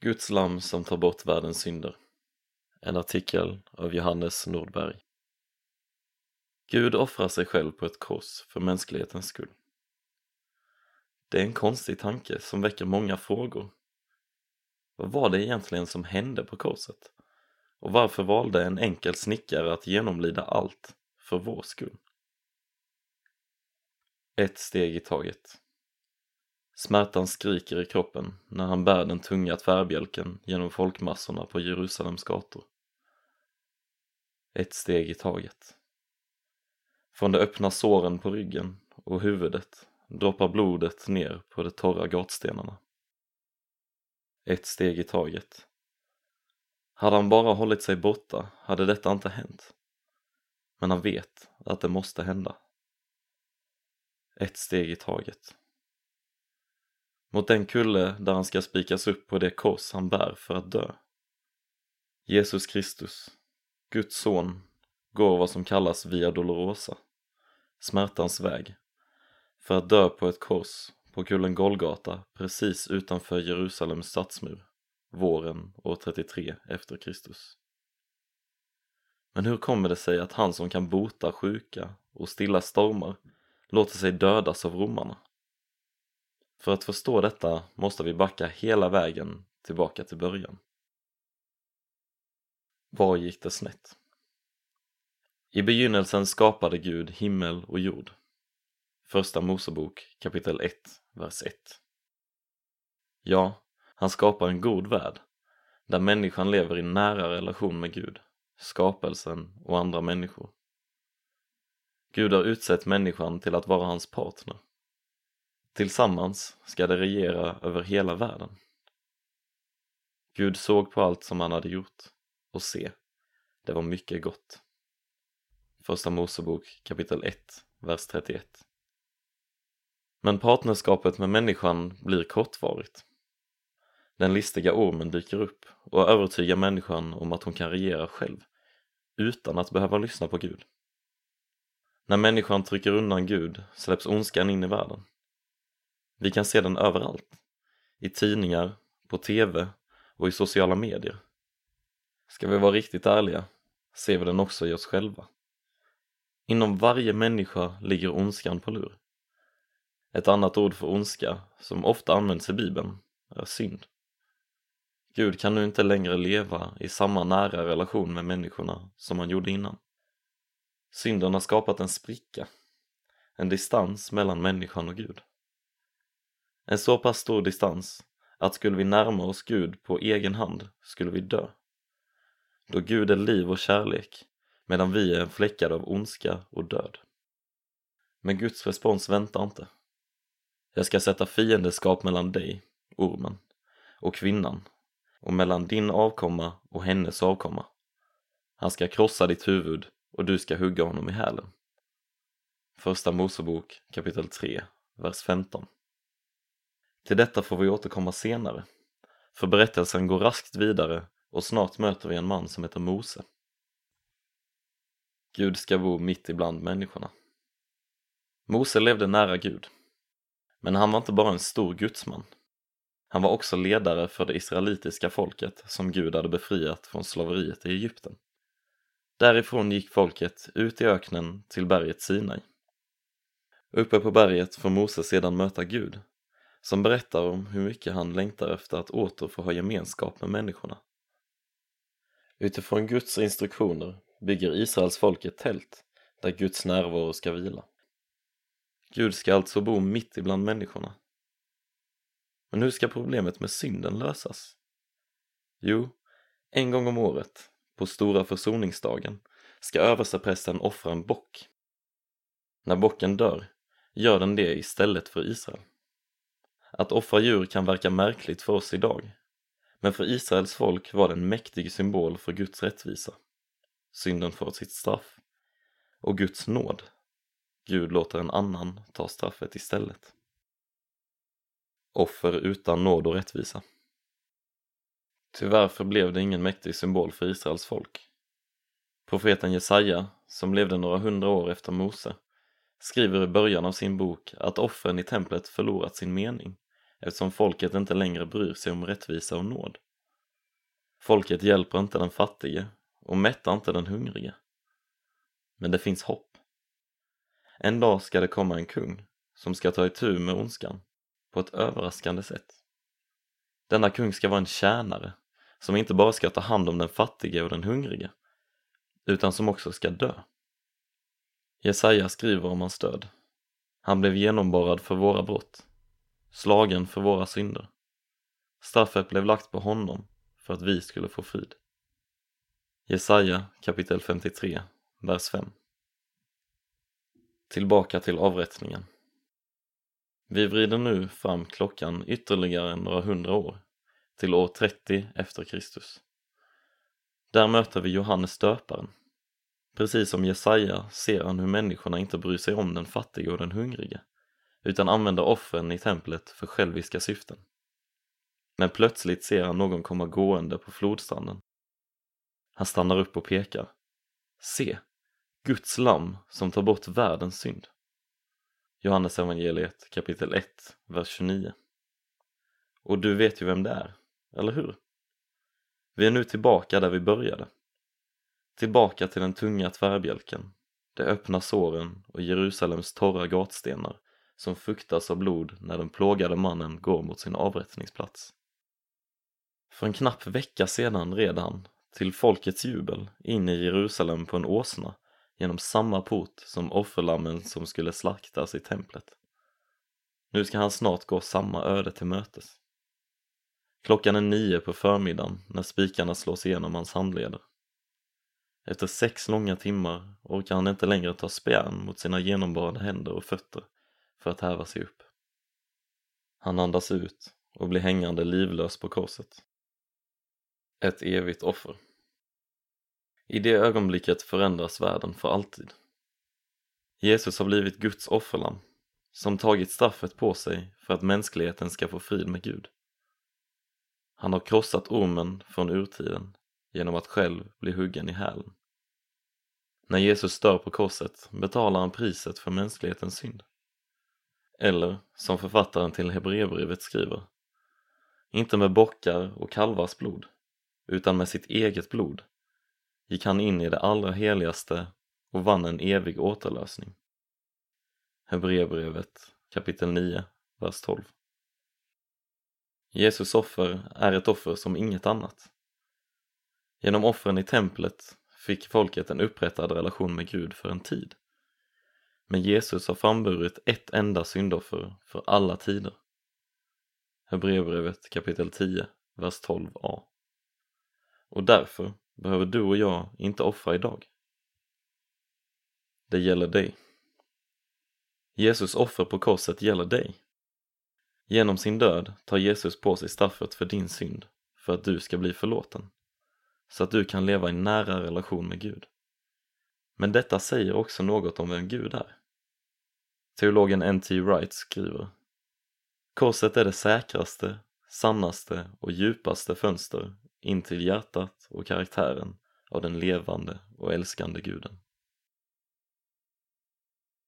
Guds lamm som tar bort världens synder. En artikel av Johannes Nordberg. Gud offrar sig själv på ett kors för mänsklighetens skull. Det är en konstig tanke som väcker många frågor. Vad var det egentligen som hände på korset? Och varför valde en enkel snickare att genomlida allt för vår skull? Ett steg i taget. Smärtan skriker i kroppen när han bär den tunga tvärbjälken genom folkmassorna på Jerusalems gator. Ett steg i taget. Från de öppna såren på ryggen och huvudet droppar blodet ner på de torra gatstenarna. Ett steg i taget. Hade han bara hållit sig borta hade detta inte hänt. Men han vet att det måste hända. Ett steg i taget mot den kulle där han ska spikas upp på det kors han bär för att dö. Jesus Kristus, Guds son, går vad som kallas Via Dolorosa, smärtans väg, för att dö på ett kors på kullen Golgata precis utanför Jerusalems stadsmur, våren år 33 efter Kristus. Men hur kommer det sig att han som kan bota sjuka och stilla stormar låter sig dödas av romarna? För att förstå detta måste vi backa hela vägen tillbaka till början. Var gick det snett? I begynnelsen skapade Gud himmel och jord. Första Mosebok kapitel 1, vers 1. Ja, han skapar en god värld, där människan lever i nära relation med Gud, skapelsen och andra människor. Gud har utsett människan till att vara hans partner. Tillsammans ska de regera över hela världen. Gud såg på allt som han hade gjort och se, det var mycket gott. Första Mosebok kapitel 1, vers 31. Men partnerskapet med människan blir kortvarigt. Den listiga ormen dyker upp och övertygar människan om att hon kan regera själv utan att behöva lyssna på Gud. När människan trycker undan Gud släpps ondskan in i världen. Vi kan se den överallt. I tidningar, på TV och i sociala medier. Ska vi vara riktigt ärliga ser vi den också i oss själva. Inom varje människa ligger ondskan på lur. Ett annat ord för ondska, som ofta används i bibeln, är synd. Gud kan nu inte längre leva i samma nära relation med människorna som han gjorde innan. Synden har skapat en spricka, en distans mellan människan och Gud. En så pass stor distans att skulle vi närma oss Gud på egen hand skulle vi dö. Då Gud är liv och kärlek medan vi är fläckade av ondska och död. Men Guds respons väntar inte. Jag ska sätta fiendeskap mellan dig, ormen, och kvinnan och mellan din avkomma och hennes avkomma. Han ska krossa ditt huvud och du ska hugga honom i hälen. Första Mosebok kapitel 3, vers 15. Till detta får vi återkomma senare, för berättelsen går raskt vidare och snart möter vi en man som heter Mose. Gud ska bo mitt ibland människorna. Mose levde nära Gud, men han var inte bara en stor gudsman. Han var också ledare för det israelitiska folket som Gud hade befriat från slaveriet i Egypten. Därifrån gick folket ut i öknen till berget Sinai. Uppe på berget får Mose sedan möta Gud som berättar om hur mycket han längtar efter att åter få ha gemenskap med människorna. Utifrån Guds instruktioner bygger Israels folk ett tält där Guds närvaro ska vila. Gud ska alltså bo mitt ibland människorna. Men hur ska problemet med synden lösas? Jo, en gång om året, på stora försoningsdagen, ska översteprästen offra en bock. När bocken dör gör den det istället för Israel. Att offra djur kan verka märkligt för oss idag, men för Israels folk var det en mäktig symbol för Guds rättvisa. Synden får sitt straff. Och Guds nåd. Gud låter en annan ta straffet istället. Offer utan nåd och rättvisa. Tyvärr förblev det ingen mäktig symbol för Israels folk. Profeten Jesaja, som levde några hundra år efter Mose, skriver i början av sin bok att offren i templet förlorat sin mening eftersom folket inte längre bryr sig om rättvisa och nåd Folket hjälper inte den fattige och mättar inte den hungrige. Men det finns hopp. En dag ska det komma en kung som ska ta itu med ondskan på ett överraskande sätt. Denna kung ska vara en tjänare som inte bara ska ta hand om den fattige och den hungrige utan som också ska dö. Jesaja skriver om hans död. Han blev genomborrad för våra brott, slagen för våra synder. Straffet blev lagt på honom för att vi skulle få frid. Jesaja kapitel 53, vers 5 Tillbaka till avrättningen. Vi vrider nu fram klockan ytterligare några hundra år, till år 30 efter Kristus. Där möter vi Johannes döparen. Precis som Jesaja ser han hur människorna inte bryr sig om den fattige och den hungrige, utan använder offren i templet för själviska syften. Men plötsligt ser han någon komma gående på flodstranden. Han stannar upp och pekar. Se, Guds lamm som tar bort världens synd. Johannes evangeliet kapitel 1, vers 29. Och du vet ju vem det är, eller hur? Vi är nu tillbaka där vi började. Tillbaka till den tunga tvärbjälken, de öppna såren och Jerusalems torra gatstenar som fuktas av blod när den plågade mannen går mot sin avrättningsplats. För en knapp vecka sedan red han, till folkets jubel, in i Jerusalem på en åsna genom samma port som offerlammen som skulle slaktas i templet. Nu ska han snart gå samma öde till mötes. Klockan är nio på förmiddagen när spikarna slås igenom hans handleder. Efter sex långa timmar orkar han inte längre ta spjärn mot sina genomborrade händer och fötter för att häva sig upp. Han andas ut och blir hängande livlös på korset. Ett evigt offer. I det ögonblicket förändras världen för alltid. Jesus har blivit Guds offerlam, som tagit straffet på sig för att mänskligheten ska få frid med Gud. Han har krossat ormen från urtiden genom att själv bli huggen i hälen. När Jesus dör på korset betalar han priset för mänsklighetens synd. Eller, som författaren till Hebreerbrevet skriver, inte med bockar och kalvars blod, utan med sitt eget blod gick han in i det allra heligaste och vann en evig återlösning. Hebreerbrevet kapitel 9, vers 12. Jesus offer är ett offer som inget annat. Genom offren i templet fick folket en upprättad relation med Gud för en tid. Men Jesus har framburit ett enda syndoffer för alla tider. Hebreerbrevet kapitel 10, vers 12a. Och därför behöver du och jag inte offra idag. Det gäller dig. Jesus offer på korset gäller dig. Genom sin död tar Jesus på sig straffet för din synd för att du ska bli förlåten, så att du kan leva i nära relation med Gud. Men detta säger också något om vem Gud är. Teologen N.T. Wright skriver Korset är det säkraste, sannaste och djupaste fönster in till hjärtat och karaktären av den levande och älskande guden.